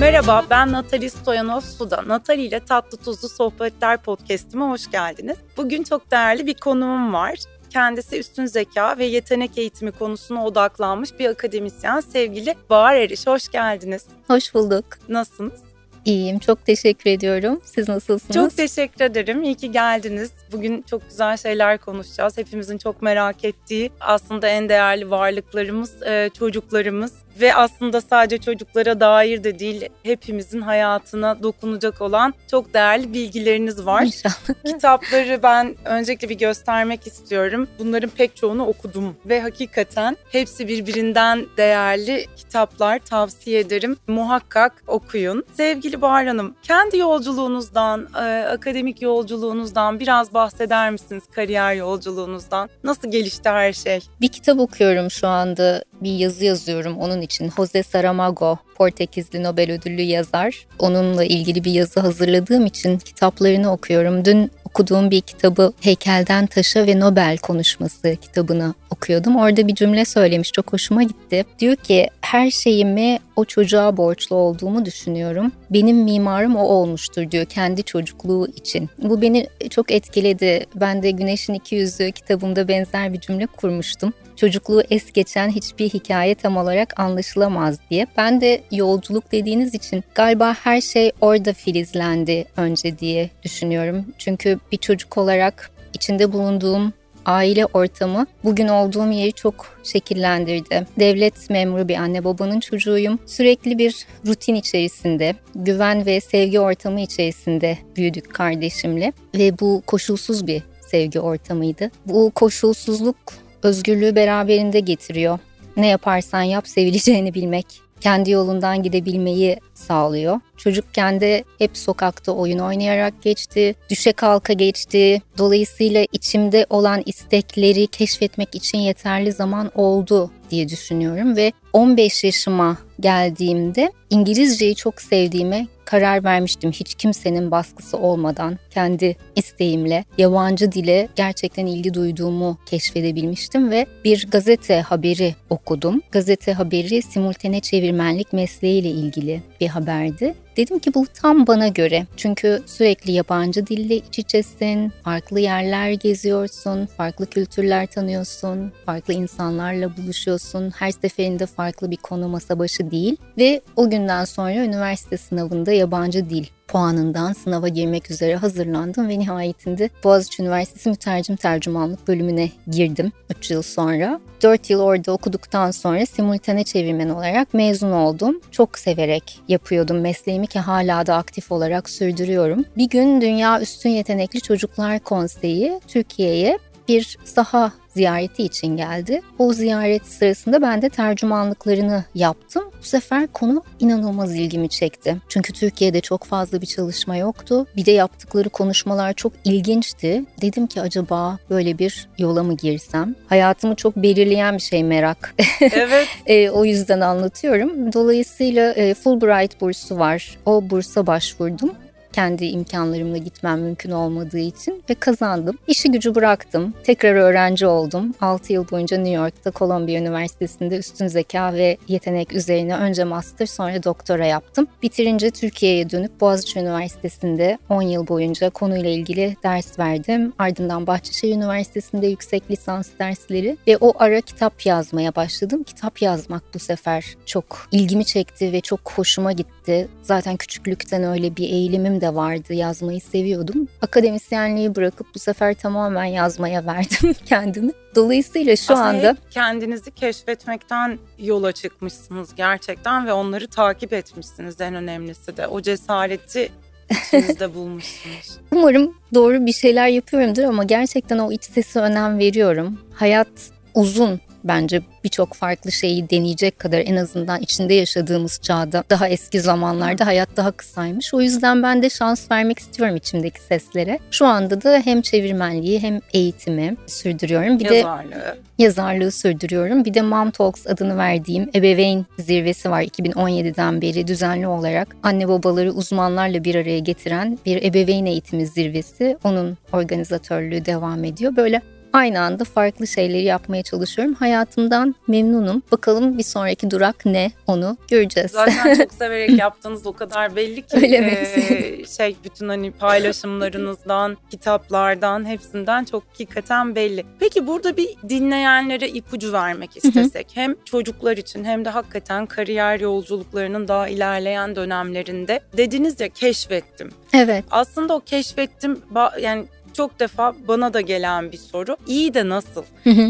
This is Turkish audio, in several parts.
Merhaba, ben Natali Stoyanov Suda. Natali ile Tatlı Tuzlu Sohbetler podcast'ime hoş geldiniz. Bugün çok değerli bir konuğum var. Kendisi üstün zeka ve yetenek eğitimi konusuna odaklanmış bir akademisyen sevgili Bahar Eriş. Hoş geldiniz. Hoş bulduk. Nasılsınız? İyiyim, çok teşekkür ediyorum. Siz nasılsınız? Çok teşekkür ederim. İyi ki geldiniz. Bugün çok güzel şeyler konuşacağız. Hepimizin çok merak ettiği aslında en değerli varlıklarımız e, çocuklarımız ve aslında sadece çocuklara dair de değil hepimizin hayatına dokunacak olan çok değerli bilgileriniz var. İnşallah. Kitapları ben öncelikle bir göstermek istiyorum. Bunların pek çoğunu okudum ve hakikaten hepsi birbirinden değerli kitaplar tavsiye ederim. Muhakkak okuyun. Sevgili Bahar Hanım, kendi yolculuğunuzdan, e, akademik yolculuğunuzdan biraz bahseder misiniz? Kariyer yolculuğunuzdan. Nasıl gelişti her şey? Bir kitap okuyorum şu anda. Bir yazı yazıyorum onun için. Jose Saramago, Portekizli Nobel ödüllü yazar. Onunla ilgili bir yazı hazırladığım için kitaplarını okuyorum. Dün okuduğum bir kitabı Heykelden Taşa ve Nobel konuşması kitabını okuyordum. Orada bir cümle söylemiş çok hoşuma gitti. Diyor ki her şeyimi o çocuğa borçlu olduğumu düşünüyorum. Benim mimarım o olmuştur diyor kendi çocukluğu için. Bu beni çok etkiledi. Ben de Güneşin İki Yüzü kitabımda benzer bir cümle kurmuştum. Çocukluğu es geçen hiçbir hikaye tam olarak anlaşılamaz diye. Ben de yolculuk dediğiniz için galiba her şey orada filizlendi önce diye düşünüyorum. Çünkü bir çocuk olarak içinde bulunduğum aile ortamı bugün olduğum yeri çok şekillendirdi. Devlet memuru bir anne babanın çocuğuyum. Sürekli bir rutin içerisinde, güven ve sevgi ortamı içerisinde büyüdük kardeşimle ve bu koşulsuz bir sevgi ortamıydı. Bu koşulsuzluk özgürlüğü beraberinde getiriyor. Ne yaparsan yap sevileceğini bilmek, kendi yolundan gidebilmeyi sağlıyor. Çocukken de hep sokakta oyun oynayarak geçti, düşe kalka geçti. Dolayısıyla içimde olan istekleri keşfetmek için yeterli zaman oldu diye düşünüyorum ve 15 yaşıma geldiğimde İngilizceyi çok sevdiğime karar vermiştim. Hiç kimsenin baskısı olmadan kendi isteğimle yabancı dile gerçekten ilgi duyduğumu keşfedebilmiştim ve bir gazete haberi okudum. Gazete haberi simultane çevirmenlik mesleğiyle ilgili bir haberdi. Dedim ki bu tam bana göre. Çünkü sürekli yabancı dille iç içesin, farklı yerler geziyorsun, farklı kültürler tanıyorsun, farklı insanlarla buluşuyorsun. Her seferinde farklı bir konu masa başı değil. Ve o günden sonra üniversite sınavında yabancı dil puanından sınava girmek üzere hazırlandım ve nihayetinde Boğaziçi Üniversitesi Mütercim Tercümanlık bölümüne girdim 3 yıl sonra. 4 yıl orada okuduktan sonra simultane çevirmen olarak mezun oldum. Çok severek yapıyordum mesleğimi ki hala da aktif olarak sürdürüyorum. Bir gün Dünya Üstün Yetenekli Çocuklar Konseyi Türkiye'ye bir saha ziyareti için geldi. O ziyaret sırasında ben de tercümanlıklarını yaptım. Bu sefer konu inanılmaz ilgimi çekti. Çünkü Türkiye'de çok fazla bir çalışma yoktu. Bir de yaptıkları konuşmalar çok ilginçti. Dedim ki acaba böyle bir yola mı girsem? Hayatımı çok belirleyen bir şey merak. Evet. e, o yüzden anlatıyorum. Dolayısıyla e, Fulbright bursu var. O bursa başvurdum kendi imkanlarımla gitmem mümkün olmadığı için ve kazandım. İşi gücü bıraktım. Tekrar öğrenci oldum. 6 yıl boyunca New York'ta Columbia Üniversitesi'nde üstün zeka ve yetenek üzerine önce master sonra doktora yaptım. Bitirince Türkiye'ye dönüp Boğaziçi Üniversitesi'nde 10 yıl boyunca konuyla ilgili ders verdim. Ardından Bahçeşehir Üniversitesi'nde yüksek lisans dersleri ve o ara kitap yazmaya başladım. Kitap yazmak bu sefer çok ilgimi çekti ve çok hoşuma gitti. Zaten küçüklükten öyle bir eğilimim de vardı. Yazmayı seviyordum. Akademisyenliği bırakıp bu sefer tamamen yazmaya verdim kendimi. Dolayısıyla şu Aslında anda kendinizi keşfetmekten yola çıkmışsınız gerçekten ve onları takip etmişsiniz en önemlisi de. O cesareti içinizde bulmuşsunuz. umarım doğru bir şeyler yapıyorumdur ama gerçekten o iç sesi önem veriyorum. Hayat uzun bence birçok farklı şeyi deneyecek kadar en azından içinde yaşadığımız çağda daha eski zamanlarda hayat daha kısaymış. O yüzden ben de şans vermek istiyorum içimdeki seslere. Şu anda da hem çevirmenliği hem eğitimi sürdürüyorum. Bir Yazarlığı. de yazarlığı sürdürüyorum. Bir de Mom Talks adını verdiğim ebeveyn zirvesi var 2017'den beri düzenli olarak anne babaları uzmanlarla bir araya getiren bir ebeveyn eğitimi zirvesi. Onun organizatörlüğü devam ediyor. Böyle aynı anda farklı şeyleri yapmaya çalışıyorum. Hayatımdan memnunum. Bakalım bir sonraki durak ne onu göreceğiz. Zaten çok severek yaptığınız o kadar belli ki. Öyle mi? Ee, şey bütün hani paylaşımlarınızdan, kitaplardan hepsinden çok hakikaten belli. Peki burada bir dinleyenlere ipucu vermek istesek hem çocuklar için hem de hakikaten kariyer yolculuklarının daha ilerleyen dönemlerinde dediniz ya keşfettim. Evet. Aslında o keşfettim yani çok defa bana da gelen bir soru. İyi de nasıl?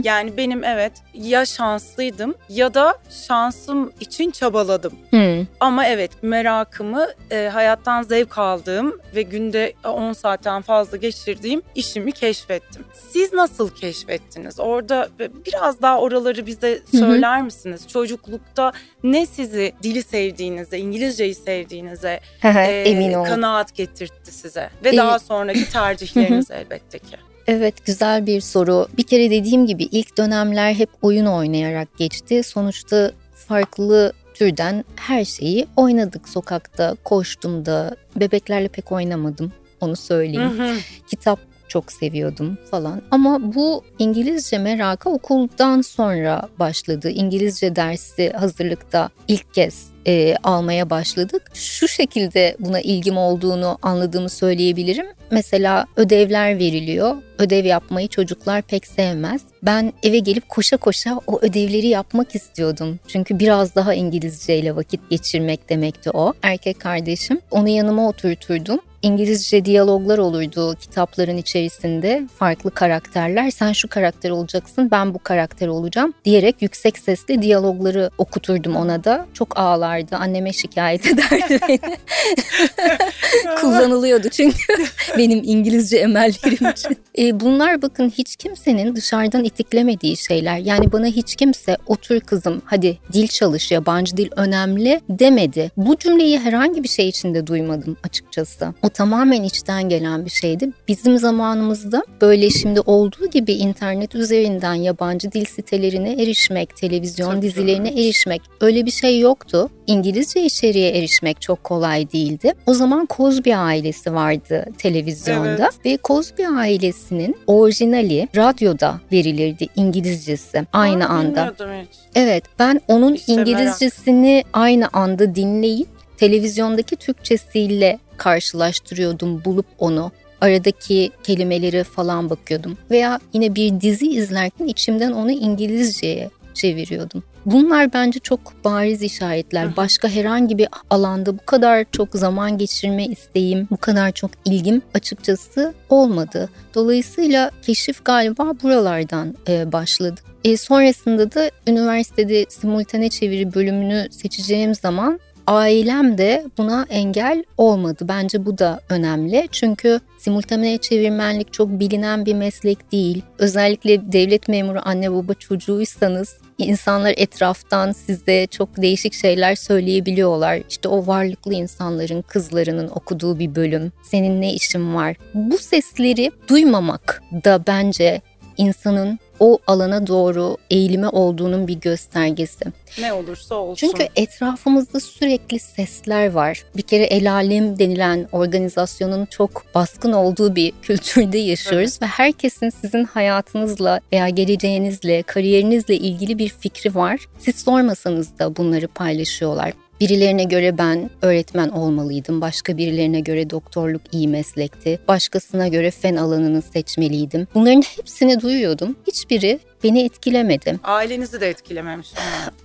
Yani benim evet ya şanslıydım ya da şansım için çabaladım. Ama evet merakımı e, hayattan zevk aldığım ve günde 10 saatten fazla geçirdiğim işimi keşfettim. Siz nasıl keşfettiniz? Orada biraz daha oraları bize söyler misiniz? Çocuklukta ne sizi dili sevdiğinize, İngilizceyi sevdiğinize e, emin ol. kanaat getirtti size ve daha sonraki tercihleriniz elbette ki. Evet güzel bir soru. Bir kere dediğim gibi ilk dönemler hep oyun oynayarak geçti. Sonuçta farklı türden her şeyi oynadık sokakta, koştum da. Bebeklerle pek oynamadım onu söyleyeyim. Hı hı. Kitap çok seviyordum falan. Ama bu İngilizce merakı okuldan sonra başladı. İngilizce dersi hazırlıkta ilk kez e, almaya başladık. Şu şekilde buna ilgim olduğunu anladığımı söyleyebilirim. Mesela ödevler veriliyor. Ödev yapmayı çocuklar pek sevmez. Ben eve gelip koşa koşa o ödevleri yapmak istiyordum. Çünkü biraz daha İngilizce ile vakit geçirmek demekti o. Erkek kardeşim onu yanıma oturturdum. İngilizce diyaloglar olurdu kitapların içerisinde. Farklı karakterler. Sen şu karakter olacaksın, ben bu karakter olacağım diyerek yüksek sesli diyalogları okuturdum ona da. Çok ağlardı. Anneme şikayet ederdi beni. Kullanılıyordu çünkü benim İngilizce emellerim için. E, bunlar bakın hiç kimsenin dışarıdan itiklemediği şeyler. Yani bana hiç kimse otur kızım hadi dil çalış yabancı dil önemli demedi. Bu cümleyi herhangi bir şey içinde duymadım açıkçası. O tamamen içten gelen bir şeydi. Bizim zamanımızda böyle şimdi olduğu gibi internet üzerinden yabancı dil sitelerine erişmek, televizyon çok dizilerine çok. erişmek öyle bir şey yoktu. İngilizce içeriğe erişmek çok kolay değildi. O zaman Cosby ailesi vardı televizyonda evet. ve Cosby ailesinin orijinali radyoda verilirdi İngilizcesi aynı Aa, anda. Hiç. Evet ben onun işte İngilizcesini merak. aynı anda dinleyip televizyondaki Türkçesiyle karşılaştırıyordum bulup onu. Aradaki kelimeleri falan bakıyordum. Veya yine bir dizi izlerken içimden onu İngilizceye çeviriyordum. Bunlar bence çok bariz işaretler. Başka herhangi bir alanda bu kadar çok zaman geçirme isteğim, bu kadar çok ilgim açıkçası olmadı. Dolayısıyla keşif galiba buralardan e, başladı. E, sonrasında da üniversitede simultane çeviri bölümünü seçeceğim zaman ailem de buna engel olmadı. Bence bu da önemli. Çünkü simultane çevirmenlik çok bilinen bir meslek değil. Özellikle devlet memuru anne baba çocuğuysanız insanlar etraftan size çok değişik şeyler söyleyebiliyorlar. İşte o varlıklı insanların, kızlarının okuduğu bir bölüm. Senin ne işin var? Bu sesleri duymamak da bence insanın o alana doğru eğilimi olduğunun bir göstergesi. Ne olursa olsun. Çünkü etrafımızda sürekli sesler var. Bir kere el alem denilen organizasyonun çok baskın olduğu bir kültürde yaşıyoruz evet. ve herkesin sizin hayatınızla veya geleceğinizle, kariyerinizle ilgili bir fikri var. Siz sormasanız da bunları paylaşıyorlar. Birilerine göre ben öğretmen olmalıydım, başka birilerine göre doktorluk iyi meslekti, başkasına göre fen alanını seçmeliydim. Bunların hepsini duyuyordum. Hiçbiri beni etkilemedi. Ailenizi de etkilememiş.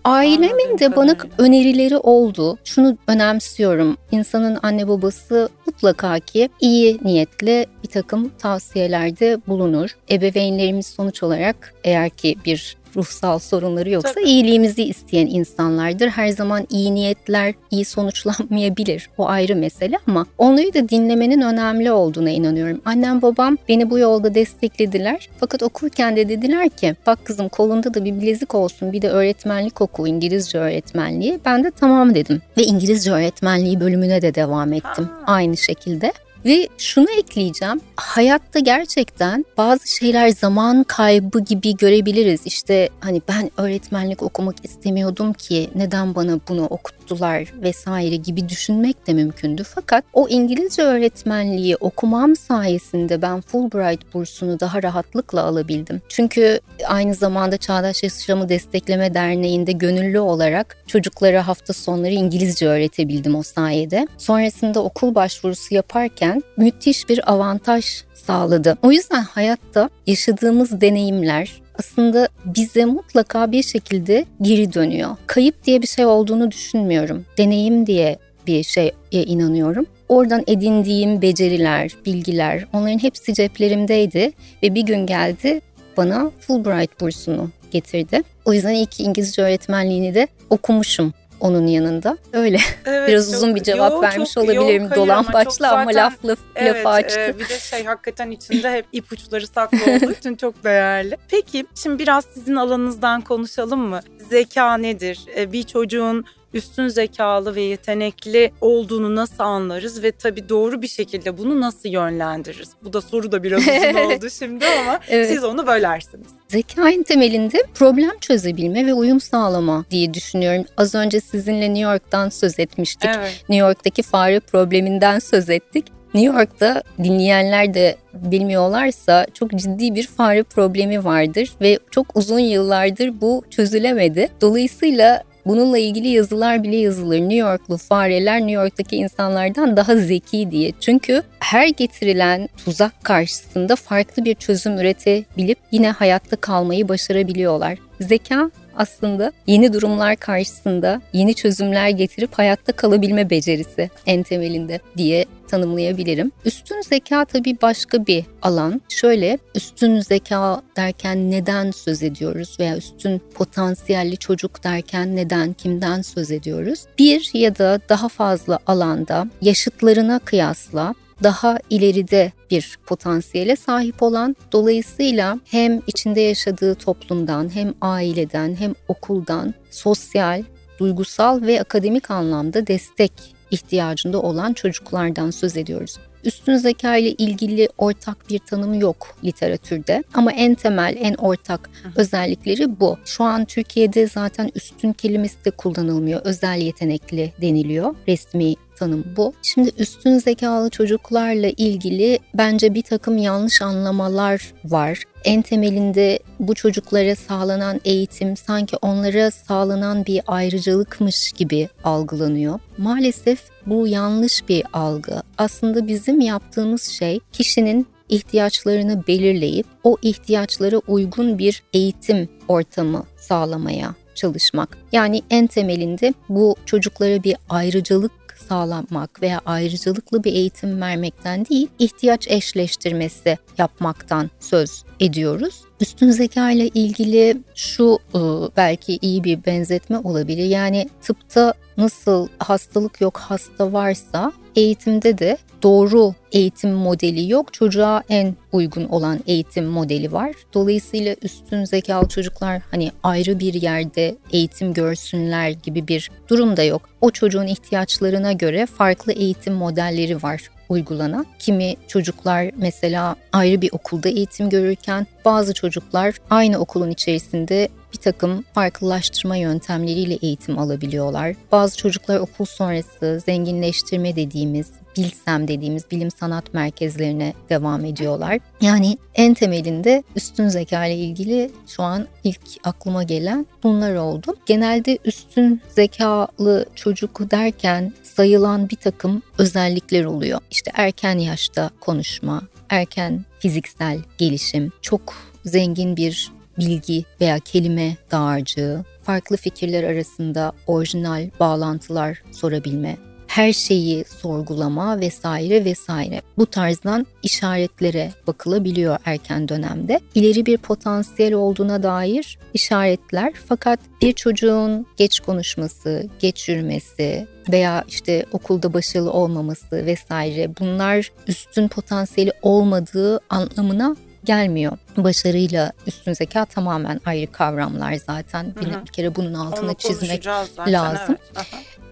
Ailemin de bana önerileri oldu. Şunu önemsiyorum. İnsanın anne babası mutlaka ki iyi niyetle bir takım tavsiyelerde bulunur. Ebeveynlerimiz sonuç olarak eğer ki bir ruhsal sorunları yoksa Tabii. iyiliğimizi isteyen insanlardır. Her zaman iyi niyetler iyi sonuçlanmayabilir. O ayrı mesele ama onları da dinlemenin önemli olduğuna inanıyorum. Annem babam beni bu yolda desteklediler. Fakat okurken de dediler ki bak kızım kolunda da bir bilezik olsun bir de öğretmenlik oku İngilizce öğretmenliği. Ben de tamam dedim ve İngilizce öğretmenliği bölümüne de devam ettim. Ha. Aynı şekilde. Ve şunu ekleyeceğim. Hayatta gerçekten bazı şeyler zaman kaybı gibi görebiliriz. İşte hani ben öğretmenlik okumak istemiyordum ki neden bana bunu okuttular vesaire gibi düşünmek de mümkündü. Fakat o İngilizce öğretmenliği okumam sayesinde ben Fulbright bursunu daha rahatlıkla alabildim. Çünkü aynı zamanda Çağdaş Yaşamı Destekleme Derneği'nde gönüllü olarak çocuklara hafta sonları İngilizce öğretebildim o sayede. Sonrasında okul başvurusu yaparken müthiş bir avantaj sağladı. O yüzden hayatta yaşadığımız deneyimler aslında bize mutlaka bir şekilde geri dönüyor. Kayıp diye bir şey olduğunu düşünmüyorum. Deneyim diye bir şeye inanıyorum. Oradan edindiğim beceriler, bilgiler onların hepsi ceplerimdeydi ve bir gün geldi bana Fulbright bursunu getirdi. O yüzden ilk İngilizce öğretmenliğini de okumuşum onun yanında. Öyle. Evet, Biraz çok, uzun bir cevap yo, vermiş çok, olabilirim yok, dolan başla ama, ama laf laf evet, lafı açtı. E, bir de şey hakikaten içinde hep ipuçları saklı olduğu için çok değerli. Peki şimdi biraz sizin alanınızdan konuşalım mı? Zeka nedir? E, bir çocuğun üstün zekalı ve yetenekli olduğunu nasıl anlarız ve tabii doğru bir şekilde bunu nasıl yönlendiririz? Bu da soru da biraz uzun oldu şimdi ama evet. siz onu bölersiniz. Zekanın temelinde problem çözebilme ve uyum sağlama diye düşünüyorum. Az önce sizinle New York'tan söz etmiştik. Evet. New York'taki fare probleminden söz ettik. New York'ta dinleyenler de bilmiyorlarsa çok ciddi bir fare problemi vardır ve çok uzun yıllardır bu çözülemedi. Dolayısıyla Bununla ilgili yazılar bile yazılır. New Yorklu fareler New York'taki insanlardan daha zeki diye. Çünkü her getirilen tuzak karşısında farklı bir çözüm üretebilip yine hayatta kalmayı başarabiliyorlar. Zeka aslında yeni durumlar karşısında yeni çözümler getirip hayatta kalabilme becerisi en temelinde diye tanımlayabilirim. Üstün zeka tabii başka bir alan. Şöyle üstün zeka derken neden söz ediyoruz veya üstün potansiyelli çocuk derken neden kimden söz ediyoruz? Bir ya da daha fazla alanda yaşıtlarına kıyasla daha ileride bir potansiyele sahip olan dolayısıyla hem içinde yaşadığı toplumdan hem aileden hem okuldan sosyal, duygusal ve akademik anlamda destek ihtiyacında olan çocuklardan söz ediyoruz. Üstün zeka ile ilgili ortak bir tanım yok literatürde ama en temel, en ortak özellikleri bu. Şu an Türkiye'de zaten üstün kelimesi de kullanılmıyor. Özel yetenekli deniliyor resmi tanım bu. Şimdi üstün zekalı çocuklarla ilgili bence bir takım yanlış anlamalar var. En temelinde bu çocuklara sağlanan eğitim sanki onlara sağlanan bir ayrıcalıkmış gibi algılanıyor. Maalesef bu yanlış bir algı. Aslında bizim yaptığımız şey kişinin ihtiyaçlarını belirleyip o ihtiyaçlara uygun bir eğitim ortamı sağlamaya çalışmak. Yani en temelinde bu çocuklara bir ayrıcalık sağlamak veya ayrıcalıklı bir eğitim vermekten değil, ihtiyaç eşleştirmesi yapmaktan söz ediyoruz. Üstün zeka ile ilgili şu ıı, belki iyi bir benzetme olabilir. Yani tıpta nasıl hastalık yok hasta varsa eğitimde de doğru eğitim modeli yok. Çocuğa en uygun olan eğitim modeli var. Dolayısıyla üstün zekalı çocuklar hani ayrı bir yerde eğitim görsünler gibi bir durum da yok. O çocuğun ihtiyaçlarına göre farklı eğitim modelleri var uygulanan. Kimi çocuklar mesela ayrı bir okulda eğitim görürken bazı çocuklar aynı okulun içerisinde bir takım farklılaştırma yöntemleriyle eğitim alabiliyorlar. Bazı çocuklar okul sonrası zenginleştirme dediğimiz Bilsem dediğimiz bilim sanat merkezlerine devam ediyorlar. Yani en temelinde üstün zeka ile ilgili şu an ilk aklıma gelen bunlar oldu. Genelde üstün zekalı çocuk derken sayılan bir takım özellikler oluyor. İşte erken yaşta konuşma, erken fiziksel gelişim, çok zengin bir bilgi veya kelime dağarcığı, farklı fikirler arasında orijinal bağlantılar sorabilme, her şeyi sorgulama vesaire vesaire. Bu tarzdan işaretlere bakılabiliyor erken dönemde. İleri bir potansiyel olduğuna dair işaretler fakat bir çocuğun geç konuşması, geç yürümesi veya işte okulda başarılı olmaması vesaire bunlar üstün potansiyeli olmadığı anlamına gelmiyor. Başarıyla üstün zeka tamamen ayrı kavramlar zaten. Bir, bir kere bunun altını Onu çizmek zaten, lazım. Evet.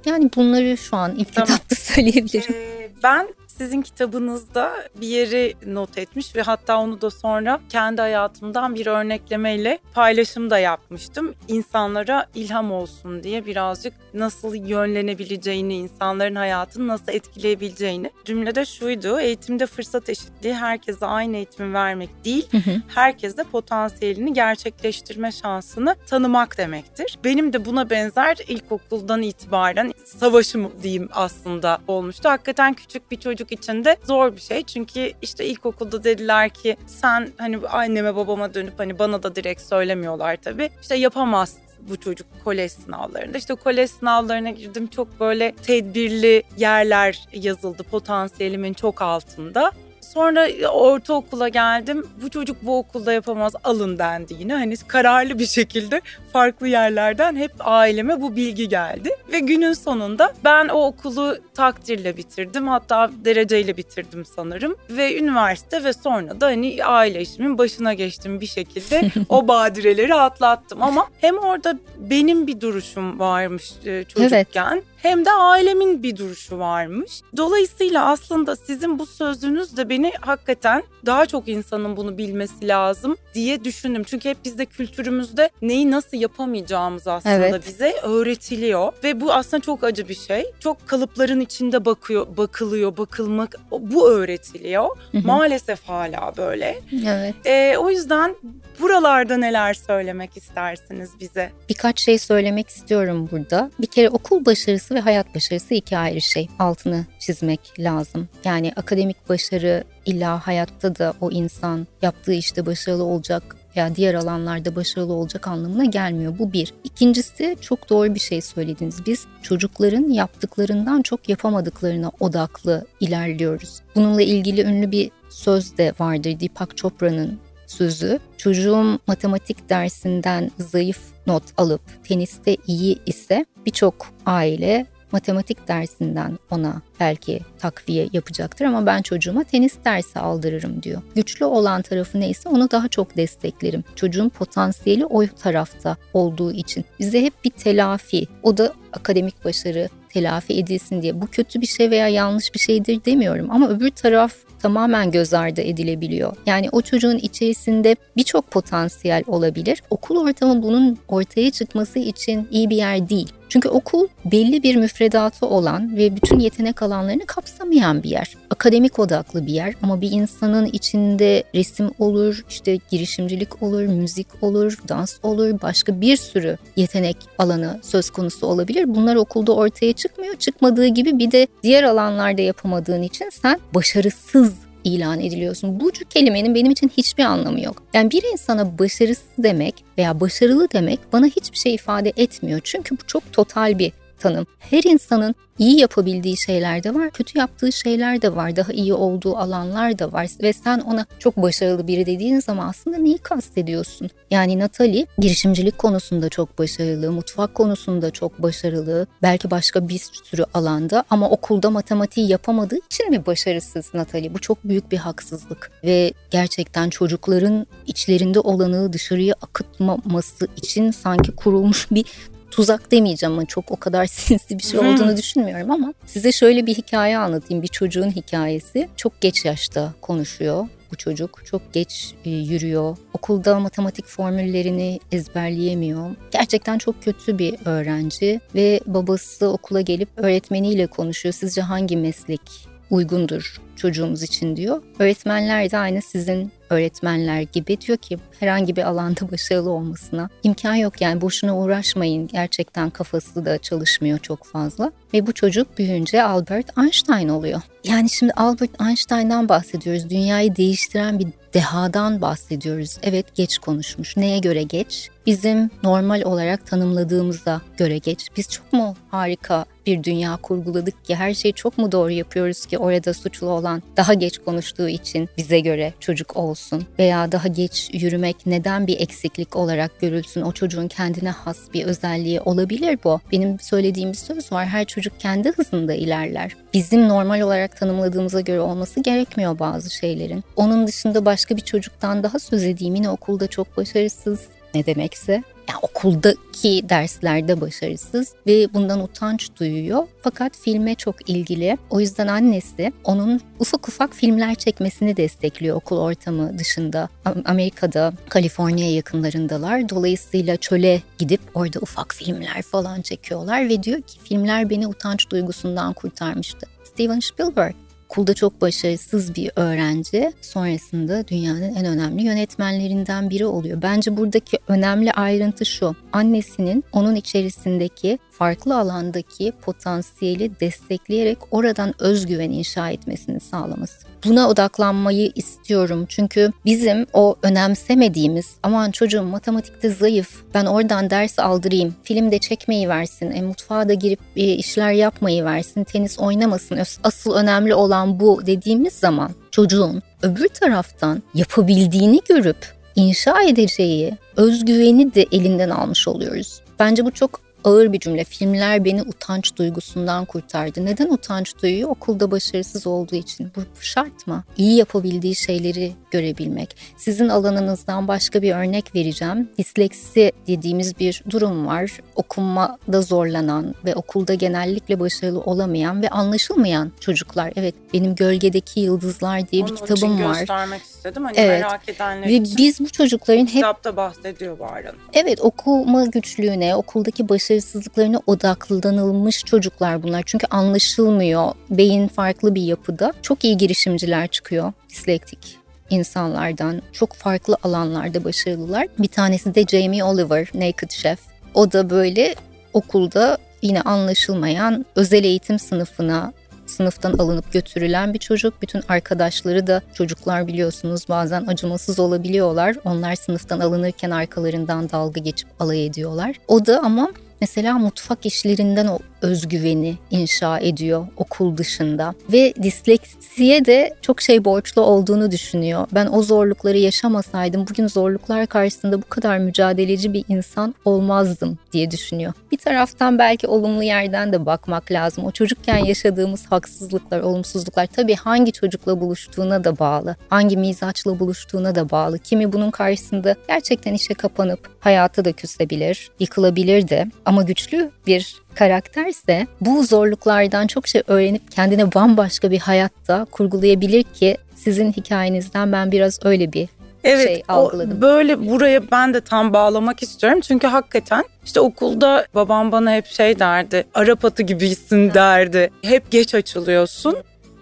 Yani bunları şu an ilk tamam. etapta söyleyebilirim. Ee, ben sizin kitabınızda bir yeri not etmiş ve hatta onu da sonra kendi hayatımdan bir örneklemeyle paylaşım da yapmıştım. İnsanlara ilham olsun diye birazcık nasıl yönlenebileceğini, insanların hayatını nasıl etkileyebileceğini. Cümlede şuydu, eğitimde fırsat eşitliği herkese aynı eğitimi vermek değil, herkese potansiyelini gerçekleştirme şansını tanımak demektir. Benim de buna benzer ilkokuldan itibaren savaşım diyeyim aslında olmuştu. Hakikaten küçük bir çocuk için de zor bir şey. Çünkü işte ilkokulda dediler ki sen hani anneme babama dönüp hani bana da direkt söylemiyorlar tabii. İşte yapamazsın bu çocuk kolej sınavlarında. İşte kolej sınavlarına girdim çok böyle tedbirli yerler yazıldı potansiyelimin çok altında. Sonra ortaokula geldim. Bu çocuk bu okulda yapamaz alın dendi yine. Hani kararlı bir şekilde farklı yerlerden hep aileme bu bilgi geldi. Ve günün sonunda ben o okulu takdirle bitirdim. Hatta dereceyle bitirdim sanırım. Ve üniversite ve sonra da hani aile işimin başına geçtim bir şekilde. o badireleri atlattım ama hem orada benim bir duruşum varmış e, çocukken. Evet hem de ailemin bir duruşu varmış. Dolayısıyla aslında sizin bu sözünüz de beni hakikaten daha çok insanın bunu bilmesi lazım diye düşündüm. Çünkü hep bizde kültürümüzde neyi nasıl yapamayacağımız aslında evet. bize öğretiliyor ve bu aslında çok acı bir şey. Çok kalıpların içinde bakıyor, bakılıyor, bakılmak bu öğretiliyor. Hı hı. Maalesef hala böyle. Evet. Ee, o yüzden buralarda neler söylemek istersiniz bize? Birkaç şey söylemek istiyorum burada. Bir kere okul başarısı ve hayat başarısı iki ayrı şey. Altını çizmek lazım. Yani akademik başarı illa hayatta da o insan yaptığı işte başarılı olacak veya diğer alanlarda başarılı olacak anlamına gelmiyor. Bu bir. İkincisi çok doğru bir şey söylediniz. Biz çocukların yaptıklarından çok yapamadıklarına odaklı ilerliyoruz. Bununla ilgili ünlü bir söz de vardır Deepak Chopra'nın sözü. Çocuğum matematik dersinden zayıf not alıp teniste iyi ise birçok aile matematik dersinden ona belki takviye yapacaktır ama ben çocuğuma tenis dersi aldırırım diyor. Güçlü olan tarafı neyse onu daha çok desteklerim. Çocuğun potansiyeli o tarafta olduğu için. Bize hep bir telafi, o da akademik başarı telafi edilsin diye. Bu kötü bir şey veya yanlış bir şeydir demiyorum ama öbür taraf tamamen göz ardı edilebiliyor. Yani o çocuğun içerisinde birçok potansiyel olabilir. Okul ortamı bunun ortaya çıkması için iyi bir yer değil. Çünkü okul belli bir müfredatı olan ve bütün yetenek alanlarını kapsamayan bir yer. Akademik odaklı bir yer ama bir insanın içinde resim olur, işte girişimcilik olur, müzik olur, dans olur, başka bir sürü yetenek alanı söz konusu olabilir. Bunlar okulda ortaya çıkmıyor. Çıkmadığı gibi bir de diğer alanlarda yapamadığın için sen başarısız ilan ediliyorsun. Bu kelimenin benim için hiçbir anlamı yok. Yani bir insana başarısız demek veya başarılı demek bana hiçbir şey ifade etmiyor. Çünkü bu çok total bir tanım. Her insanın iyi yapabildiği şeyler de var, kötü yaptığı şeyler de var, daha iyi olduğu alanlar da var ve sen ona çok başarılı biri dediğin zaman aslında neyi kastediyorsun? Yani Natalie girişimcilik konusunda çok başarılı, mutfak konusunda çok başarılı, belki başka bir sürü alanda ama okulda matematiği yapamadığı için mi başarısız Natalie? Bu çok büyük bir haksızlık ve gerçekten çocukların içlerinde olanı dışarıya akıtmaması için sanki kurulmuş bir tuzak demeyeceğim ama çok o kadar sinsi bir şey olduğunu hmm. düşünmüyorum ama size şöyle bir hikaye anlatayım. Bir çocuğun hikayesi. Çok geç yaşta konuşuyor bu çocuk. Çok geç e, yürüyor. Okulda matematik formüllerini ezberleyemiyor. Gerçekten çok kötü bir öğrenci ve babası okula gelip öğretmeniyle konuşuyor. Sizce hangi meslek uygundur çocuğumuz için diyor. Öğretmenler de aynı sizin öğretmenler gibi diyor ki herhangi bir alanda başarılı olmasına imkan yok yani boşuna uğraşmayın gerçekten kafası da çalışmıyor çok fazla ve bu çocuk büyüyünce Albert Einstein oluyor. Yani şimdi Albert Einstein'dan bahsediyoruz dünyayı değiştiren bir dehadan bahsediyoruz. Evet geç konuşmuş. Neye göre geç? Bizim normal olarak tanımladığımıza göre geç. Biz çok mu harika bir dünya kurguladık ki her şeyi çok mu doğru yapıyoruz ki orada suçlu olan daha geç konuştuğu için bize göre çocuk olsun veya daha geç yürümek neden bir eksiklik olarak görülsün o çocuğun kendine has bir özelliği olabilir bu. Benim söylediğim bir söz var her çocuk kendi hızında ilerler. Bizim normal olarak tanımladığımıza göre olması gerekmiyor bazı şeylerin. Onun dışında başka bir çocuktan daha söz edeyim yine okulda çok başarısız ne demekse Yani okuldaki derslerde başarısız ve bundan utanç duyuyor. Fakat filme çok ilgili. O yüzden annesi onun ufak ufak filmler çekmesini destekliyor okul ortamı dışında. Amerika'da, Kaliforniya yakınlarındalar. Dolayısıyla çöle gidip orada ufak filmler falan çekiyorlar ve diyor ki filmler beni utanç duygusundan kurtarmıştı. Steven Spielberg okulda çok başarısız bir öğrenci sonrasında dünyanın en önemli yönetmenlerinden biri oluyor. Bence buradaki önemli ayrıntı şu. Annesinin onun içerisindeki farklı alandaki potansiyeli destekleyerek oradan özgüven inşa etmesini sağlaması. Buna odaklanmayı istiyorum çünkü bizim o önemsemediğimiz aman çocuğum matematikte zayıf ben oradan ders aldırayım filmde çekmeyi versin e, mutfağa da girip e, işler yapmayı versin tenis oynamasın asıl önemli olan bu dediğimiz zaman çocuğun öbür taraftan yapabildiğini görüp inşa edeceği özgüveni de elinden almış oluyoruz. Bence bu çok ağır bir cümle. Filmler beni utanç duygusundan kurtardı. Neden utanç duyuyor? Okulda başarısız olduğu için. Bu şart mı? İyi yapabildiği şeyleri görebilmek. Sizin alanınızdan başka bir örnek vereceğim. Disleksi dediğimiz bir durum var. Okunmada zorlanan ve okulda genellikle başarılı olamayan ve anlaşılmayan çocuklar. Evet benim Gölgedeki Yıldızlar diye Onun bir kitabım için var. göstermek istedim. Hani Evet. merak edenler Ve için. biz bu çocukların hep Kitapta bahsediyor Bahar Hanım. Evet okuma güçlüğüne, okuldaki başarısızlıklarına odaklanılmış çocuklar bunlar. Çünkü anlaşılmıyor. Beyin farklı bir yapıda. Çok iyi girişimciler çıkıyor dislektik insanlardan. Çok farklı alanlarda başarılılar. Bir tanesi de Jamie Oliver, Naked Chef. O da böyle okulda yine anlaşılmayan özel eğitim sınıfına sınıftan alınıp götürülen bir çocuk. Bütün arkadaşları da çocuklar biliyorsunuz bazen acımasız olabiliyorlar. Onlar sınıftan alınırken arkalarından dalga geçip alay ediyorlar. O da ama mesela mutfak işlerinden özgüveni inşa ediyor okul dışında ve disleksiye de çok şey borçlu olduğunu düşünüyor. Ben o zorlukları yaşamasaydım bugün zorluklar karşısında bu kadar mücadeleci bir insan olmazdım diye düşünüyor. Bir taraftan belki olumlu yerden de bakmak lazım. O çocukken yaşadığımız haksızlıklar, olumsuzluklar tabii hangi çocukla buluştuğuna da bağlı. Hangi mizaçla buluştuğuna da bağlı. Kimi bunun karşısında gerçekten işe kapanıp hayata da küsebilir, yıkılabilir de ama güçlü bir karakterse bu zorluklardan çok şey öğrenip kendine bambaşka bir hayatta kurgulayabilir ki sizin hikayenizden ben biraz öyle bir Evet, şey o algıladım. böyle buraya ben de tam bağlamak istiyorum. Çünkü hakikaten işte okulda babam bana hep şey derdi. Arap atı gibisin derdi. Hep geç açılıyorsun.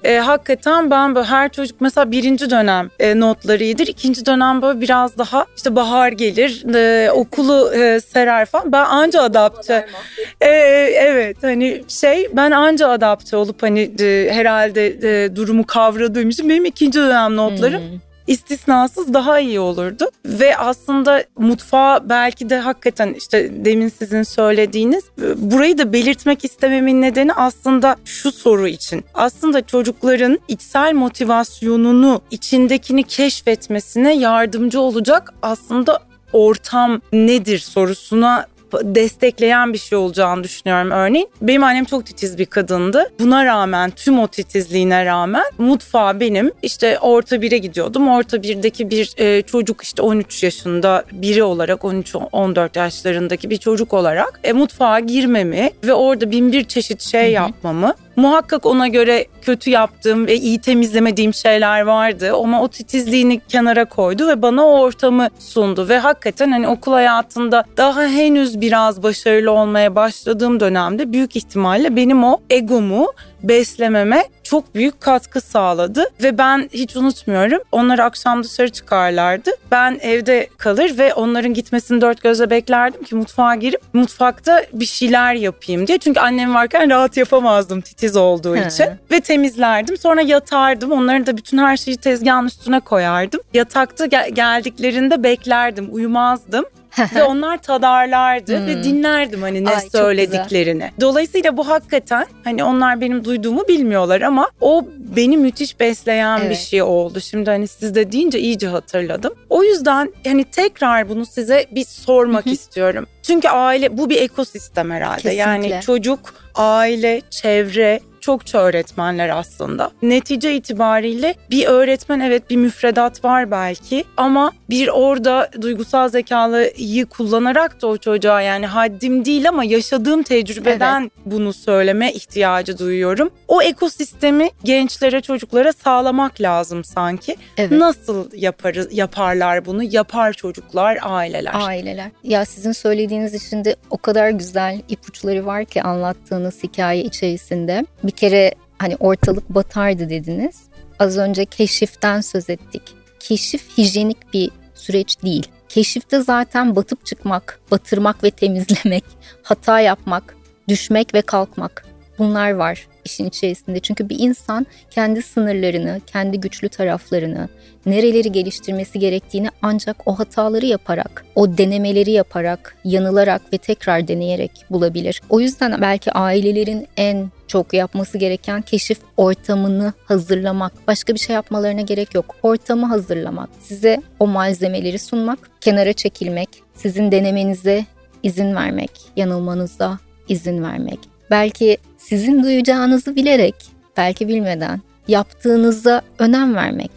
E, hakikaten ben böyle her çocuk mesela birinci dönem e, notları iyidir. ikinci dönem böyle biraz daha işte bahar gelir e, okulu e, serer falan. Ben anca adapte. E, evet hani şey ben anca adapte olup hani e, herhalde e, durumu kavradığım için benim ikinci dönem notlarım Hmm. İstisnasız daha iyi olurdu. Ve aslında mutfağa belki de hakikaten işte demin sizin söylediğiniz e, burayı da belirtmek istememin nedeni aslında şu soru için. Aslında çocukların içsel motivasyonunu içindekini keşfetmesine yardımcı olacak aslında ortam nedir sorusuna destekleyen bir şey olacağını düşünüyorum örneğin. Benim annem çok titiz bir kadındı. Buna rağmen tüm o titizliğine rağmen mutfağa benim işte orta bire gidiyordum. Orta birdeki bir e, çocuk işte 13 yaşında biri olarak 13-14 yaşlarındaki bir çocuk olarak e, mutfağa girmemi ve orada bin bir çeşit şey yapmamı Muhakkak ona göre kötü yaptığım ve iyi temizlemediğim şeyler vardı. Ama o titizliğini kenara koydu ve bana o ortamı sundu. Ve hakikaten hani okul hayatında daha henüz biraz başarılı olmaya başladığım dönemde büyük ihtimalle benim o egomu beslememe çok büyük katkı sağladı ve ben hiç unutmuyorum onlar akşam dışarı çıkarlardı. Ben evde kalır ve onların gitmesini dört gözle beklerdim ki mutfağa girip mutfakta bir şeyler yapayım diye. Çünkü annem varken rahat yapamazdım titiz olduğu He. için ve temizlerdim. Sonra yatardım. Onların da bütün her şeyi tezgahın üstüne koyardım. Yatakta gel- geldiklerinde beklerdim, uyumazdım. Ve onlar tadarlardı Hmm. ve dinlerdim hani ne Ay, söylediklerini. Dolayısıyla bu hakikaten hani onlar benim duyduğumu bilmiyorlar ama o beni müthiş besleyen bir Evet. şey oldu. Şimdi hani siz de deyince iyice hatırladım. O yüzden hani tekrar bunu size bir sormak istiyorum. Çünkü aile bu bir ekosistem herhalde. Yani Kesinlikle. çocuk, aile, çevre çokça öğretmenler aslında. Netice itibariyle bir öğretmen evet bir müfredat var belki ama bir orada duygusal zekalıyı kullanarak da o çocuğa yani haddim değil ama yaşadığım tecrübeden evet. bunu söyleme ihtiyacı duyuyorum. O ekosistemi gençlere, çocuklara sağlamak lazım sanki. Evet. Nasıl yaparız yaparlar bunu? Yapar çocuklar, aileler. Aileler. Ya sizin söylediğiniz için de o kadar güzel ipuçları var ki anlattığınız hikaye içerisinde. Bir kere hani ortalık batardı dediniz. Az önce keşiften söz ettik. Keşif hijyenik bir süreç değil. Keşifte zaten batıp çıkmak, batırmak ve temizlemek, hata yapmak, düşmek ve kalkmak bunlar var işin içerisinde. Çünkü bir insan kendi sınırlarını, kendi güçlü taraflarını, nereleri geliştirmesi gerektiğini ancak o hataları yaparak, o denemeleri yaparak, yanılarak ve tekrar deneyerek bulabilir. O yüzden belki ailelerin en çok yapması gereken keşif ortamını hazırlamak. Başka bir şey yapmalarına gerek yok. Ortamı hazırlamak. Size o malzemeleri sunmak, kenara çekilmek, sizin denemenize izin vermek, yanılmanıza izin vermek. Belki sizin duyacağınızı bilerek, belki bilmeden yaptığınıza önem vermek,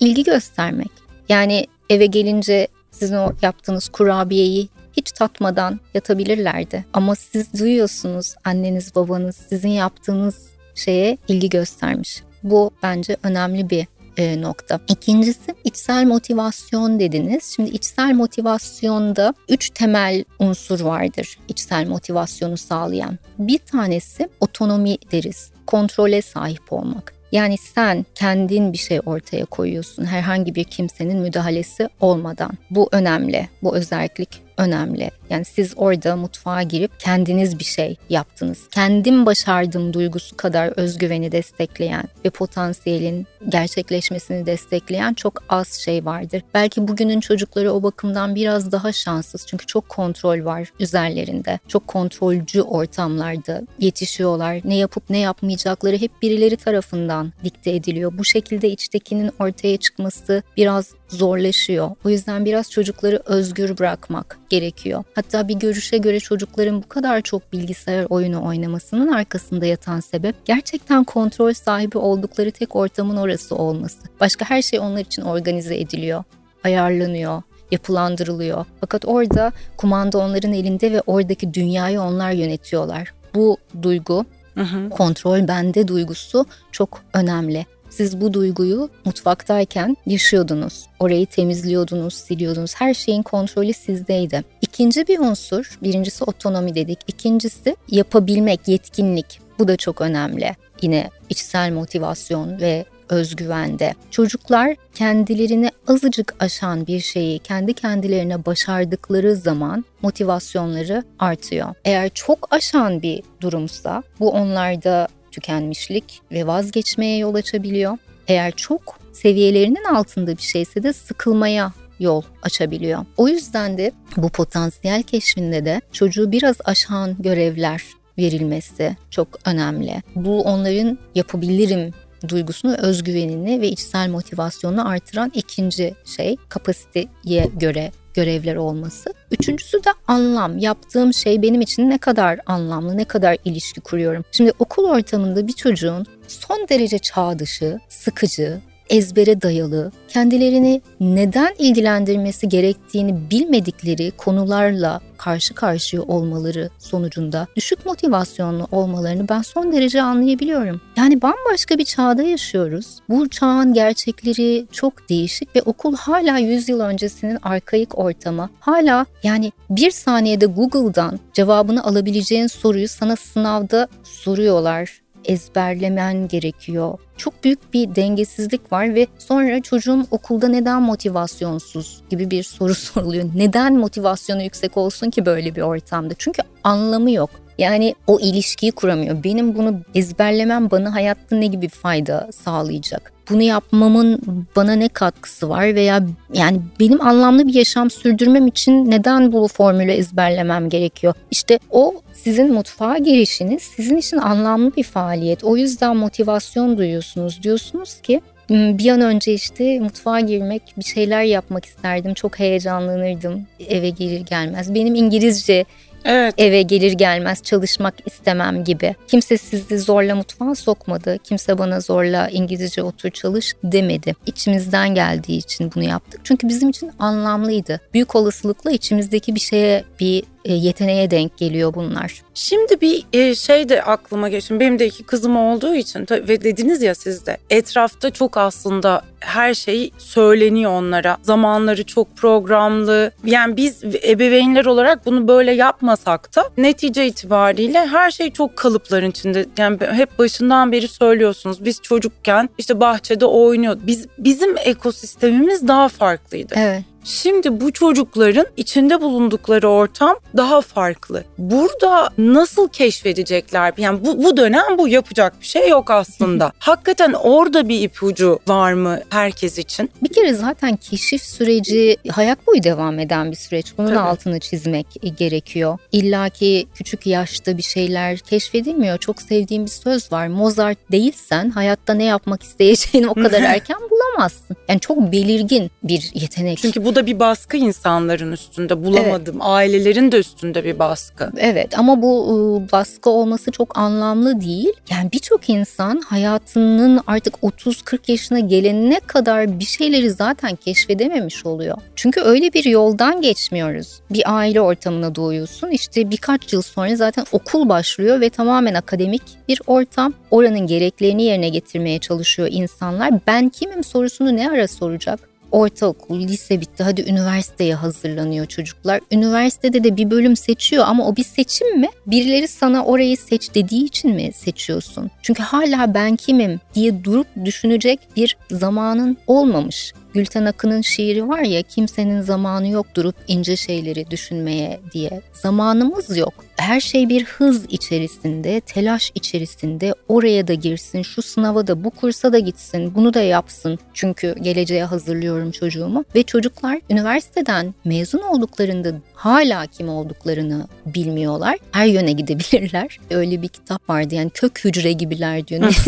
ilgi göstermek. Yani eve gelince sizin o yaptığınız kurabiyeyi hiç tatmadan yatabilirlerdi. Ama siz duyuyorsunuz anneniz babanız sizin yaptığınız şeye ilgi göstermiş. Bu bence önemli bir e, nokta. İkincisi içsel motivasyon dediniz. Şimdi içsel motivasyonda üç temel unsur vardır içsel motivasyonu sağlayan. Bir tanesi otonomi deriz. Kontrole sahip olmak. Yani sen kendin bir şey ortaya koyuyorsun herhangi bir kimsenin müdahalesi olmadan. Bu önemli. Bu özellik önemli. Yani siz orada mutfağa girip kendiniz bir şey yaptınız. Kendim başardım duygusu kadar özgüveni destekleyen ve potansiyelin gerçekleşmesini destekleyen çok az şey vardır. Belki bugünün çocukları o bakımdan biraz daha şanssız çünkü çok kontrol var üzerlerinde. Çok kontrolcü ortamlarda yetişiyorlar. Ne yapıp ne yapmayacakları hep birileri tarafından dikte ediliyor. Bu şekilde içtekinin ortaya çıkması biraz zorlaşıyor. O yüzden biraz çocukları özgür bırakmak gerekiyor. Hatta bir görüşe göre çocukların bu kadar çok bilgisayar oyunu oynamasının arkasında yatan sebep gerçekten kontrol sahibi oldukları tek ortamın orası olması. Başka her şey onlar için organize ediliyor, ayarlanıyor, yapılandırılıyor. Fakat orada kumanda onların elinde ve oradaki dünyayı onlar yönetiyorlar. Bu duygu Hı hı. Kontrol bende duygusu çok önemli. Siz bu duyguyu mutfaktayken yaşıyordunuz. Orayı temizliyordunuz, siliyordunuz. Her şeyin kontrolü sizdeydi. İkinci bir unsur, birincisi otonomi dedik. İkincisi yapabilmek, yetkinlik. Bu da çok önemli. Yine içsel motivasyon ve özgüvende. Çocuklar kendilerini azıcık aşan bir şeyi kendi kendilerine başardıkları zaman motivasyonları artıyor. Eğer çok aşan bir durumsa bu onlarda tükenmişlik ve vazgeçmeye yol açabiliyor. Eğer çok seviyelerinin altında bir şeyse de sıkılmaya yol açabiliyor. O yüzden de bu potansiyel keşfinde de çocuğu biraz aşan görevler verilmesi çok önemli. Bu onların yapabilirim duygusunu, özgüvenini ve içsel motivasyonunu artıran ikinci şey kapasiteye göre görevler olması. Üçüncüsü de anlam. Yaptığım şey benim için ne kadar anlamlı, ne kadar ilişki kuruyorum. Şimdi okul ortamında bir çocuğun son derece çağ dışı, sıkıcı, ezbere dayalı, kendilerini neden ilgilendirmesi gerektiğini bilmedikleri konularla karşı karşıya olmaları sonucunda düşük motivasyonlu olmalarını ben son derece anlayabiliyorum. Yani bambaşka bir çağda yaşıyoruz. Bu çağın gerçekleri çok değişik ve okul hala 100 yıl öncesinin arkaik ortamı. Hala yani bir saniyede Google'dan cevabını alabileceğin soruyu sana sınavda soruyorlar ezberlemen gerekiyor. Çok büyük bir dengesizlik var ve sonra çocuğum okulda neden motivasyonsuz gibi bir soru soruluyor. Neden motivasyonu yüksek olsun ki böyle bir ortamda? Çünkü anlamı yok. Yani o ilişkiyi kuramıyor. Benim bunu ezberlemem bana hayatta ne gibi fayda sağlayacak? Bunu yapmamın bana ne katkısı var veya yani benim anlamlı bir yaşam sürdürmem için neden bu formülü ezberlemem gerekiyor? İşte o sizin mutfağa girişiniz sizin için anlamlı bir faaliyet. O yüzden motivasyon duyuyorsunuz. Diyorsunuz ki hmm, bir an önce işte mutfağa girmek, bir şeyler yapmak isterdim. Çok heyecanlanırdım eve gelir gelmez. Benim İngilizce Evet. Eve gelir gelmez çalışmak istemem gibi. Kimse sizi zorla mutfağa sokmadı. Kimse bana zorla İngilizce otur çalış demedi. İçimizden geldiği için bunu yaptık. Çünkü bizim için anlamlıydı. Büyük olasılıkla içimizdeki bir şeye bir yeteneğe denk geliyor bunlar. Şimdi bir e, şey de aklıma geçti. Benim de iki kızım olduğu için ve dediniz ya siz de etrafta çok aslında her şey söyleniyor onlara. Zamanları çok programlı. Yani biz ebeveynler olarak bunu böyle yapmasak da netice itibariyle her şey çok kalıpların içinde. Yani hep başından beri söylüyorsunuz. Biz çocukken işte bahçede oynuyor. Biz bizim ekosistemimiz daha farklıydı. Evet. Şimdi bu çocukların içinde bulundukları ortam daha farklı. Burada nasıl keşfedecekler? Yani bu, bu dönem bu yapacak bir şey yok aslında. Hakikaten orada bir ipucu var mı herkes için? Bir kere zaten keşif süreci hayat boyu devam eden bir süreç. Bunun Tabii. altını çizmek gerekiyor. İlla ki küçük yaşta bir şeyler keşfedilmiyor. Çok sevdiğim bir söz var. Mozart değilsen hayatta ne yapmak isteyeceğini o kadar erken bulamazsın. Yani çok belirgin bir yetenek. Çünkü bu da bir baskı insanların üstünde bulamadım. Evet. Ailelerin de üstünde bir baskı. Evet ama bu ıı, baskı olması çok anlamlı değil. Yani birçok insan hayatının artık 30-40 yaşına gelene kadar bir şeyleri zaten keşfedememiş oluyor. Çünkü öyle bir yoldan geçmiyoruz. Bir aile ortamına doğuyorsun. İşte birkaç yıl sonra zaten okul başlıyor ve tamamen akademik bir ortam. Oranın gereklerini yerine getirmeye çalışıyor insanlar. Ben kimim sorusunu ne ara soracak? Ortaokul, lise bitti. Hadi üniversiteye hazırlanıyor çocuklar. Üniversitede de bir bölüm seçiyor ama o bir seçim mi? Birileri sana orayı seç dediği için mi seçiyorsun? Çünkü hala ben kimim diye durup düşünecek bir zamanın olmamış. Gülten Akın'ın şiiri var ya kimsenin zamanı yok durup ince şeyleri düşünmeye diye. Zamanımız yok. Her şey bir hız içerisinde, telaş içerisinde oraya da girsin, şu sınava da, bu kursa da gitsin, bunu da yapsın. Çünkü geleceğe hazırlıyorum çocuğumu. Ve çocuklar üniversiteden mezun olduklarında hala kim olduklarını bilmiyorlar. Her yöne gidebilirler. Öyle bir kitap vardı yani kök hücre gibiler diyor.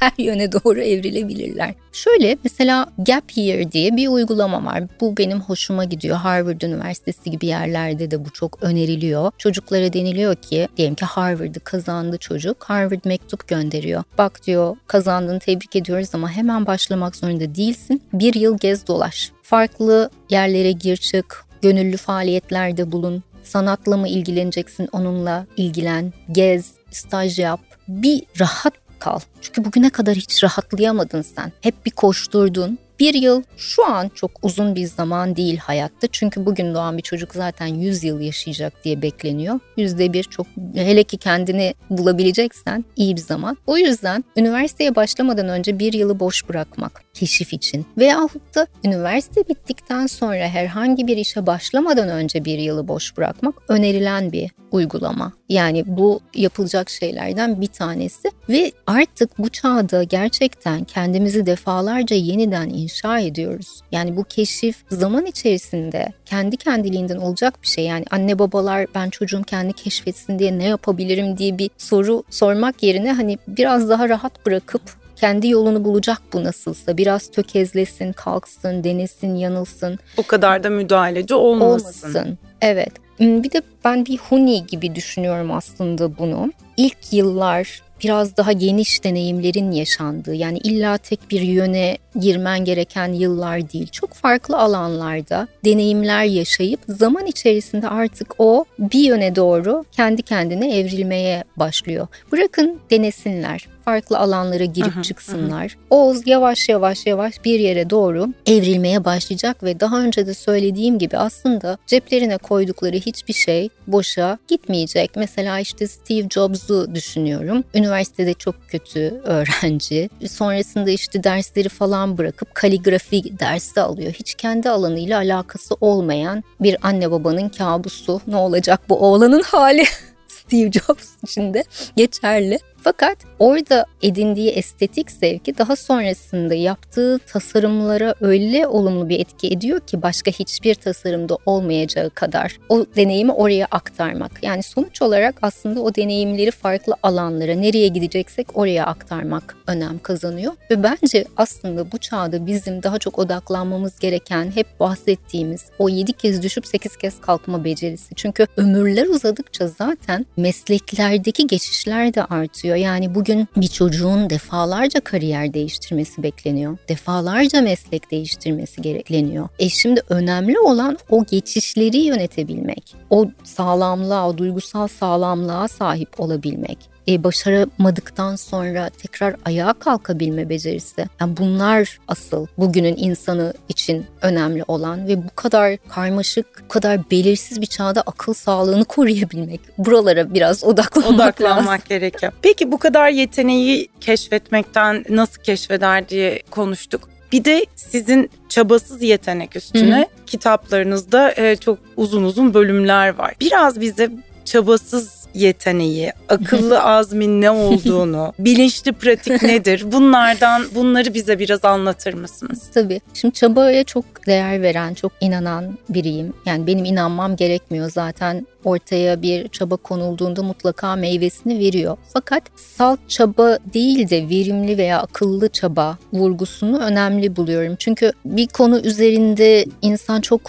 her yöne doğru evrilebilirler. Şöyle mesela Gap Year diye bir uygulama var. Bu benim hoşuma gidiyor. Harvard Üniversitesi gibi yerlerde de bu çok öneriliyor. Çocuklara deniliyor ki diyelim ki Harvard'ı kazandı çocuk. Harvard mektup gönderiyor. Bak diyor kazandın tebrik ediyoruz ama hemen başlamak zorunda değilsin. Bir yıl gez dolaş. Farklı yerlere gir çık, gönüllü faaliyetlerde bulun. Sanatla mı ilgileneceksin onunla ilgilen, gez, staj yap. Bir rahat kal. Çünkü bugüne kadar hiç rahatlayamadın sen. Hep bir koşturdun. Bir yıl şu an çok uzun bir zaman değil hayatta. Çünkü bugün doğan bir çocuk zaten 100 yıl yaşayacak diye bekleniyor. Yüzde bir çok hele ki kendini bulabileceksen iyi bir zaman. O yüzden üniversiteye başlamadan önce bir yılı boş bırakmak keşif için veyahut da üniversite bittikten sonra herhangi bir işe başlamadan önce bir yılı boş bırakmak önerilen bir uygulama. Yani bu yapılacak şeylerden bir tanesi ve artık bu çağda gerçekten kendimizi defalarca yeniden inşa ediyoruz. Yani bu keşif zaman içerisinde kendi kendiliğinden olacak bir şey. Yani anne babalar ben çocuğum kendi keşfetsin diye ne yapabilirim diye bir soru sormak yerine hani biraz daha rahat bırakıp kendi yolunu bulacak bu nasılsa. Biraz tökezlesin, kalksın, denesin, yanılsın. O kadar da müdahaleci olmasın. Olmasın. Evet. Hmm, bir de ben bir huni gibi düşünüyorum aslında bunu. İlk yıllar biraz daha geniş deneyimlerin yaşandığı yani illa tek bir yöne girmen gereken yıllar değil. Çok farklı alanlarda deneyimler yaşayıp zaman içerisinde artık o bir yöne doğru kendi kendine evrilmeye başlıyor. Bırakın denesinler farklı alanlara girip aha, çıksınlar. Aha. Oğuz yavaş yavaş yavaş bir yere doğru evrilmeye başlayacak ve daha önce de söylediğim gibi aslında ceplerine koydukları hiçbir şey boşa gitmeyecek. Mesela işte Steve Jobs'u düşünüyorum. Üniversitede çok kötü öğrenci. Sonrasında işte dersleri falan bırakıp kaligrafi dersi alıyor. Hiç kendi alanıyla alakası olmayan bir anne babanın kabusu. Ne olacak bu oğlanın hali? Steve Jobs için de geçerli. Fakat orada edindiği estetik zevki daha sonrasında yaptığı tasarımlara öyle olumlu bir etki ediyor ki başka hiçbir tasarımda olmayacağı kadar o deneyimi oraya aktarmak. Yani sonuç olarak aslında o deneyimleri farklı alanlara nereye gideceksek oraya aktarmak önem kazanıyor. Ve bence aslında bu çağda bizim daha çok odaklanmamız gereken hep bahsettiğimiz o 7 kez düşüp 8 kez kalkma becerisi. Çünkü ömürler uzadıkça zaten mesleklerdeki geçişler de artıyor. Yani bugün bir çocuğun defalarca kariyer değiştirmesi bekleniyor. Defalarca meslek değiştirmesi gerekleniyor. E şimdi önemli olan o geçişleri yönetebilmek. O sağlamlığa, o duygusal sağlamlığa sahip olabilmek e, başaramadıktan sonra tekrar ayağa kalkabilme becerisi. Yani bunlar asıl bugünün insanı için önemli olan ve bu kadar karmaşık, bu kadar belirsiz bir çağda akıl sağlığını koruyabilmek. Buralara biraz odaklanmak, odaklanmak lazım. gerekiyor. Peki bu kadar yeteneği keşfetmekten nasıl keşfeder diye konuştuk. Bir de sizin çabasız yetenek üstüne Hı-hı. kitaplarınızda e, çok uzun uzun bölümler var. Biraz bize çabasız yeteneği, akıllı azmin ne olduğunu, bilinçli pratik nedir? Bunlardan bunları bize biraz anlatır mısınız? Tabii. Şimdi çabaya çok değer veren, çok inanan biriyim. Yani benim inanmam gerekmiyor zaten ortaya bir çaba konulduğunda mutlaka meyvesini veriyor. Fakat salt çaba değil de verimli veya akıllı çaba vurgusunu önemli buluyorum. Çünkü bir konu üzerinde insan çok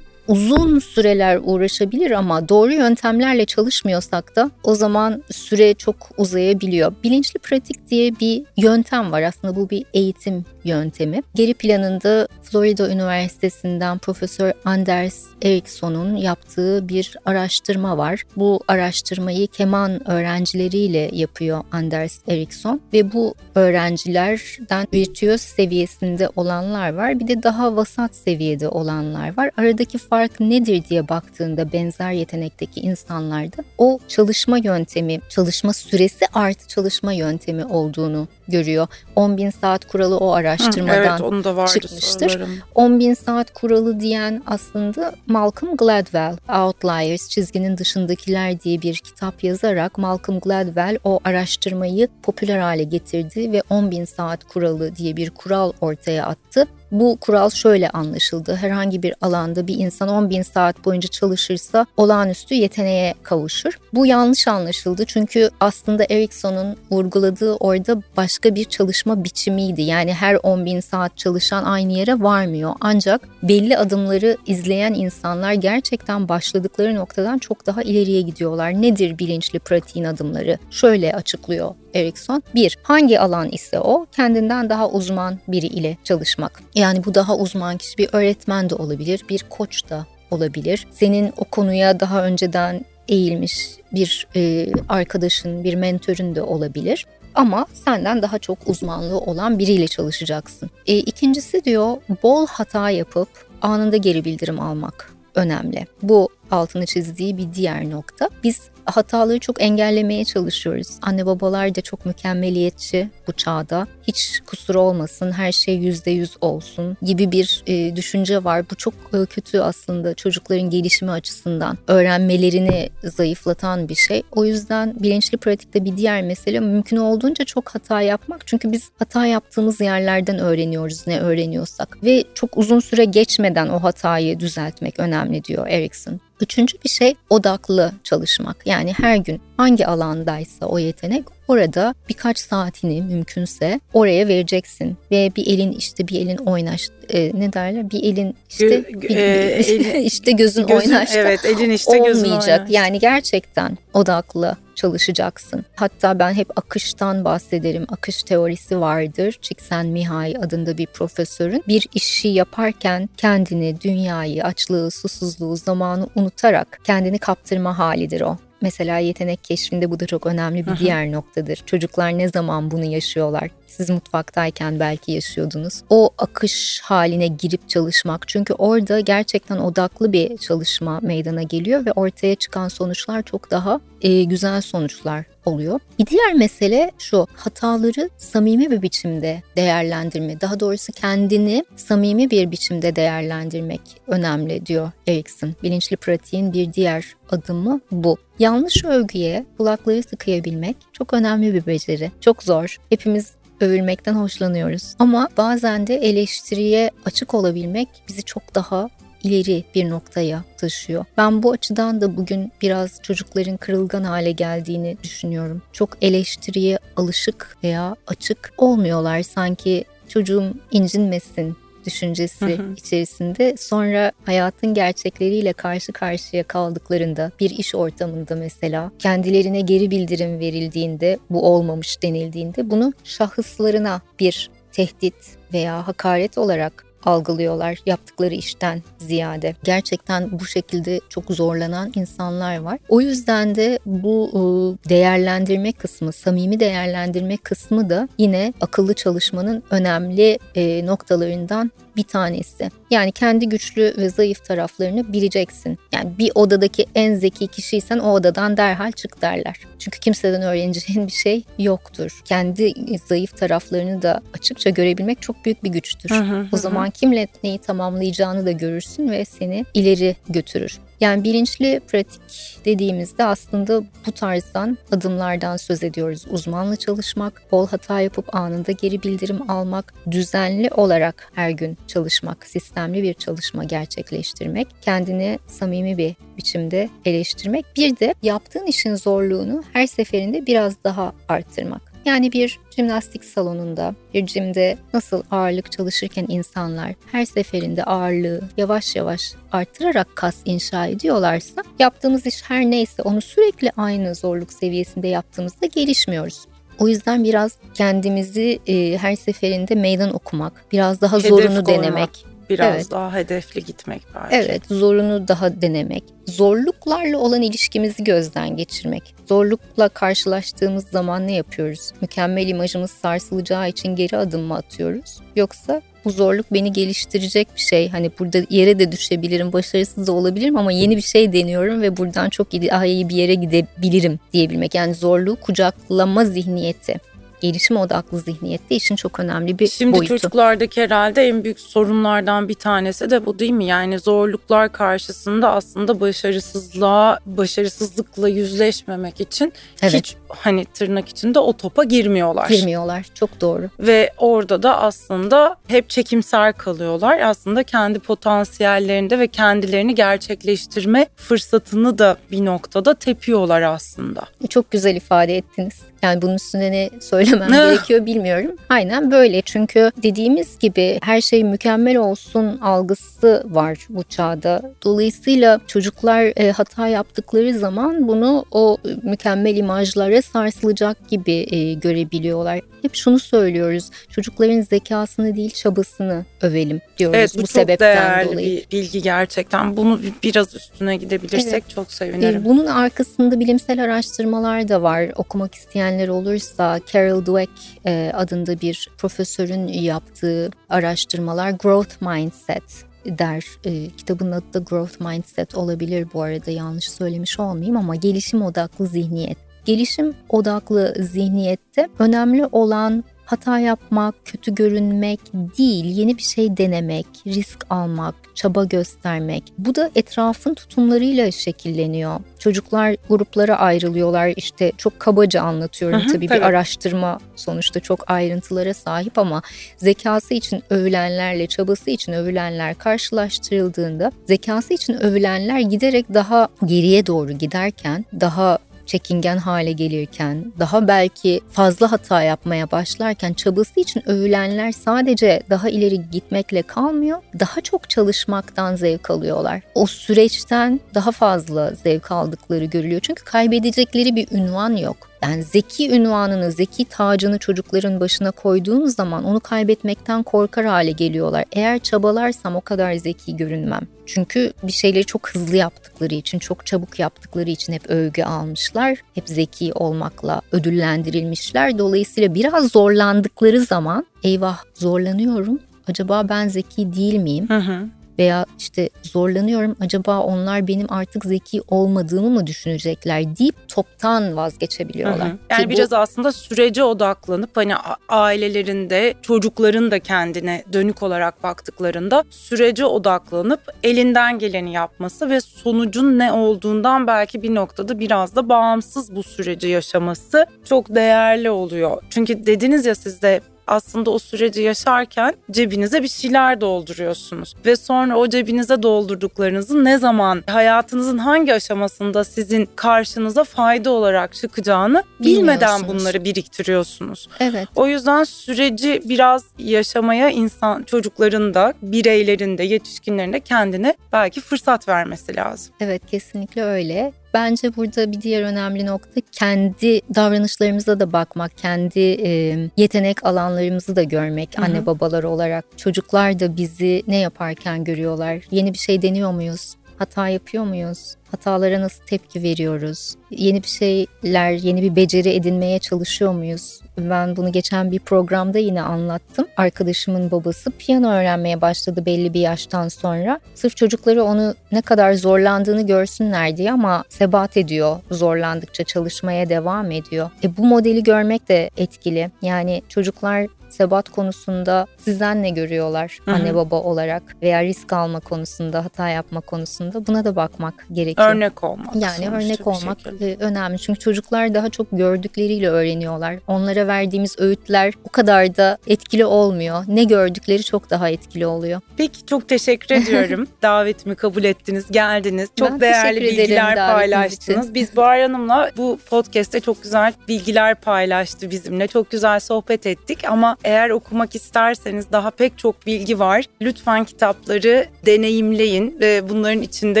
uzun süreler uğraşabilir ama doğru yöntemlerle çalışmıyorsak da o zaman süre çok uzayabiliyor. Bilinçli pratik diye bir yöntem var aslında bu bir eğitim yöntemi. Geri planında Florida Üniversitesi'nden Profesör Anders Ericsson'un yaptığı bir araştırma var. Bu araştırmayı keman öğrencileriyle yapıyor Anders Ericsson ve bu öğrencilerden virtüöz seviyesinde olanlar var. Bir de daha vasat seviyede olanlar var. Aradaki fark nedir diye baktığında benzer yetenekteki insanlarda o çalışma yöntemi, çalışma süresi artı çalışma yöntemi olduğunu görüyor. 10 bin saat kuralı o araştırmadan Hı, evet, onu da vardı çıkmıştır. Sorularım. 10 bin saat kuralı diyen aslında Malcolm Gladwell, Outliers, çizginin dışındakiler diye bir kitap yazarak Malcolm Gladwell o araştırmayı popüler hale getirdi ve 10 bin saat kuralı diye bir kural ortaya attı. Bu kural şöyle anlaşıldı. Herhangi bir alanda bir insan 10 bin saat boyunca çalışırsa olağanüstü yeteneğe kavuşur. Bu yanlış anlaşıldı çünkü aslında Ericsson'un vurguladığı orada başka bir çalışma biçimiydi. Yani her 10 bin saat çalışan aynı yere varmıyor. Ancak belli adımları izleyen insanlar gerçekten başladıkları noktadan çok daha ileriye gidiyorlar. Nedir bilinçli pratiğin adımları? Şöyle açıklıyor Erikson. Bir, hangi alan ise o kendinden daha uzman biri ile çalışmak. Yani bu daha uzman kişi bir öğretmen de olabilir, bir koç da olabilir. Senin o konuya daha önceden eğilmiş bir e, arkadaşın, bir mentörün de olabilir. Ama senden daha çok uzmanlığı olan biriyle çalışacaksın. E, ikincisi diyor bol hata yapıp anında geri bildirim almak önemli. Bu altını çizdiği bir diğer nokta. Biz hataları çok engellemeye çalışıyoruz. Anne babalar da çok mükemmeliyetçi bu çağda. Hiç kusur olmasın, her şey yüzde yüz olsun gibi bir e, düşünce var. Bu çok e, kötü aslında çocukların gelişimi açısından. Öğrenmelerini zayıflatan bir şey. O yüzden bilinçli pratikte bir diğer mesele mümkün olduğunca çok hata yapmak. Çünkü biz hata yaptığımız yerlerden öğreniyoruz ne öğreniyorsak. Ve çok uzun süre geçmeden o hatayı düzeltmek önemli diyor Erikson. Üçüncü bir şey odaklı çalışmak. Yani her gün hangi alandaysa o yetenek orada birkaç saatini mümkünse oraya vereceksin ve bir elin işte bir elin oynaş e, ne derler bir elin işte Gö, bir, e, işte, işte gözün, gözün oynaşta evet elin işte olmayacak. Gözün yani gerçekten odaklı çalışacaksın. Hatta ben hep akıştan bahsederim. Akış teorisi vardır. Csikszentmihalyi adında bir profesörün. Bir işi yaparken kendini, dünyayı, açlığı, susuzluğu, zamanı unutarak kendini kaptırma halidir o. Mesela yetenek keşfinde bu da çok önemli bir Aha. diğer noktadır. Çocuklar ne zaman bunu yaşıyorlar? Siz mutfaktayken belki yaşıyordunuz. O akış haline girip çalışmak. Çünkü orada gerçekten odaklı bir çalışma meydana geliyor ve ortaya çıkan sonuçlar çok daha e, güzel sonuçlar oluyor. Bir diğer mesele şu hataları samimi bir biçimde değerlendirme. Daha doğrusu kendini samimi bir biçimde değerlendirmek önemli diyor Erikson. Bilinçli pratiğin bir diğer adımı bu. Yanlış övgüye kulakları tıkayabilmek çok önemli bir beceri. Çok zor. Hepimiz övülmekten hoşlanıyoruz. Ama bazen de eleştiriye açık olabilmek bizi çok daha ileri bir noktaya taşıyor. Ben bu açıdan da bugün biraz çocukların kırılgan hale geldiğini düşünüyorum. Çok eleştiriye alışık veya açık olmuyorlar. Sanki çocuğum incinmesin düşüncesi hı hı. içerisinde sonra hayatın gerçekleriyle karşı karşıya kaldıklarında bir iş ortamında mesela kendilerine geri bildirim verildiğinde bu olmamış denildiğinde bunu şahıslarına bir tehdit veya hakaret olarak algılıyorlar yaptıkları işten ziyade. Gerçekten bu şekilde çok zorlanan insanlar var. O yüzden de bu ıı, değerlendirme kısmı, samimi değerlendirme kısmı da yine akıllı çalışmanın önemli noktalarından bir tanesi. Yani kendi güçlü ve zayıf taraflarını bileceksin. Yani bir odadaki en zeki kişiysen o odadan derhal çık derler. Çünkü kimseden öğreneceğin bir şey yoktur. Kendi zayıf taraflarını da açıkça görebilmek çok büyük bir güçtür. Hı hı, o zaman kimle neyi tamamlayacağını da görürsün ve seni ileri götürür. Yani bilinçli pratik dediğimizde aslında bu tarzdan adımlardan söz ediyoruz. Uzmanla çalışmak, bol hata yapıp anında geri bildirim almak, düzenli olarak her gün çalışmak, sistemli bir çalışma gerçekleştirmek, kendini samimi bir biçimde eleştirmek. Bir de yaptığın işin zorluğunu her seferinde biraz daha arttırmak. Yani bir jimnastik salonunda, bir cimde nasıl ağırlık çalışırken insanlar her seferinde ağırlığı yavaş yavaş arttırarak kas inşa ediyorlarsa yaptığımız iş her neyse onu sürekli aynı zorluk seviyesinde yaptığımızda gelişmiyoruz. O yüzden biraz kendimizi e, her seferinde meydan okumak, biraz daha Hedef zorunu koymak. denemek Biraz evet. daha hedefli gitmek belki. Evet, zorunu daha denemek. Zorluklarla olan ilişkimizi gözden geçirmek. Zorlukla karşılaştığımız zaman ne yapıyoruz? Mükemmel imajımız sarsılacağı için geri adım mı atıyoruz? Yoksa bu zorluk beni geliştirecek bir şey. Hani burada yere de düşebilirim, başarısız da olabilirim ama yeni bir şey deniyorum ve buradan çok daha iyi bir yere gidebilirim diyebilmek. Yani zorluğu kucaklama zihniyeti gelişim odaklı zihniyette işin çok önemli bir Şimdi boyutu. Şimdi çocuklardaki herhalde en büyük sorunlardan bir tanesi de bu değil mi? Yani zorluklar karşısında aslında başarısızlığa, başarısızlıkla yüzleşmemek için evet. hiç hani tırnak içinde o topa girmiyorlar. Girmiyorlar. Çok doğru. Ve orada da aslında hep çekimser kalıyorlar. Aslında kendi potansiyellerinde ve kendilerini gerçekleştirme fırsatını da bir noktada tepiyorlar aslında. Çok güzel ifade ettiniz. Yani bunun üstüne ne söylemem gerekiyor bilmiyorum. Aynen böyle çünkü dediğimiz gibi her şey mükemmel olsun algısı var bu çağda. Dolayısıyla çocuklar e, hata yaptıkları zaman bunu o mükemmel imajlara sarsılacak gibi e, görebiliyorlar. Hep şunu söylüyoruz. Çocukların zekasını değil çabasını övelim diyoruz evet, bu, bu sebepten değerli dolayı. bir bilgi gerçekten. Bunu biraz üstüne gidebilirsek evet. çok sevinirim. E, bunun arkasında bilimsel araştırmalar da var. Okumak isteyenler olursa Carol Dweck e, adında bir profesörün yaptığı araştırmalar Growth Mindset der. E, kitabın adı da Growth Mindset olabilir bu arada yanlış söylemiş olmayayım ama gelişim odaklı zihniyet. Gelişim odaklı zihniyette önemli olan hata yapmak, kötü görünmek değil, yeni bir şey denemek, risk almak, çaba göstermek. Bu da etrafın tutumlarıyla şekilleniyor. Çocuklar gruplara ayrılıyorlar. İşte çok kabaca anlatıyorum hı hı, tabii, tabii bir araştırma sonuçta çok ayrıntılara sahip ama zekası için övülenlerle çabası için övülenler karşılaştırıldığında zekası için övülenler giderek daha geriye doğru giderken daha çekingen hale gelirken, daha belki fazla hata yapmaya başlarken çabası için övülenler sadece daha ileri gitmekle kalmıyor, daha çok çalışmaktan zevk alıyorlar. O süreçten daha fazla zevk aldıkları görülüyor. Çünkü kaybedecekleri bir ünvan yok. Yani zeki ünvanını, zeki tacını çocukların başına koyduğun zaman onu kaybetmekten korkar hale geliyorlar. Eğer çabalarsam o kadar zeki görünmem. Çünkü bir şeyleri çok hızlı yaptıkları için, çok çabuk yaptıkları için hep övgü almışlar. Hep zeki olmakla ödüllendirilmişler. Dolayısıyla biraz zorlandıkları zaman eyvah zorlanıyorum. Acaba ben zeki değil miyim? Hı hı veya işte zorlanıyorum acaba onlar benim artık zeki olmadığımı mı düşünecekler deyip toptan vazgeçebiliyorlar. Hı hı. Yani Ki biraz bu... aslında sürece odaklanıp hani ailelerinde çocukların da kendine dönük olarak baktıklarında sürece odaklanıp elinden geleni yapması ve sonucun ne olduğundan belki bir noktada biraz da bağımsız bu süreci yaşaması çok değerli oluyor. Çünkü dediniz ya siz de aslında o süreci yaşarken cebinize bir şeyler dolduruyorsunuz. Ve sonra o cebinize doldurduklarınızın ne zaman hayatınızın hangi aşamasında sizin karşınıza fayda olarak çıkacağını bilmeden bunları biriktiriyorsunuz. Evet. O yüzden süreci biraz yaşamaya insan çocukların da bireylerin de yetişkinlerin de kendine belki fırsat vermesi lazım. Evet kesinlikle öyle. Bence burada bir diğer önemli nokta kendi davranışlarımıza da bakmak, kendi e, yetenek alanlarımızı da görmek Hı-hı. anne babalar olarak. Çocuklar da bizi ne yaparken görüyorlar? Yeni bir şey deniyor muyuz? Hata yapıyor muyuz? Hatalara nasıl tepki veriyoruz? Yeni bir şeyler, yeni bir beceri edinmeye çalışıyor muyuz? Ben bunu geçen bir programda yine anlattım. Arkadaşımın babası piyano öğrenmeye başladı belli bir yaştan sonra. Sırf çocukları onu ne kadar zorlandığını görsünler diye ama sebat ediyor zorlandıkça çalışmaya devam ediyor. E bu modeli görmek de etkili. Yani çocuklar sebat konusunda sizden ne görüyorlar Hı-hı. anne baba olarak veya risk alma konusunda, hata yapma konusunda buna da bakmak gerekiyor. Örnek olmak. Yani örnek olmak şekilde. önemli. Çünkü çocuklar daha çok gördükleriyle öğreniyorlar. Onlara verdiğimiz öğütler o kadar da etkili olmuyor. Ne gördükleri çok daha etkili oluyor. Peki çok teşekkür ediyorum. Davetimi kabul ettiniz, geldiniz. Çok ben değerli bilgiler paylaştınız. Için. Biz Bahar Hanım'la bu podcast'te çok güzel bilgiler paylaştı bizimle. Çok güzel sohbet ettik ama eğer okumak isterseniz daha pek çok bilgi var. Lütfen kitapları deneyimleyin ve bunların içinde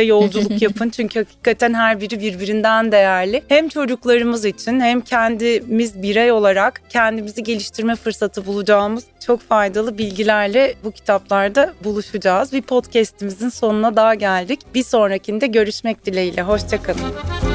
yolculuk yapın. Çünkü hakikaten her biri birbirinden değerli. Hem çocuklarımız için hem kendimiz birey olarak kendimizi geliştirme fırsatı bulacağımız çok faydalı bilgilerle bu kitaplarda buluşacağız. Bir podcast'imizin sonuna daha geldik. Bir sonrakinde görüşmek dileğiyle. Hoşçakalın.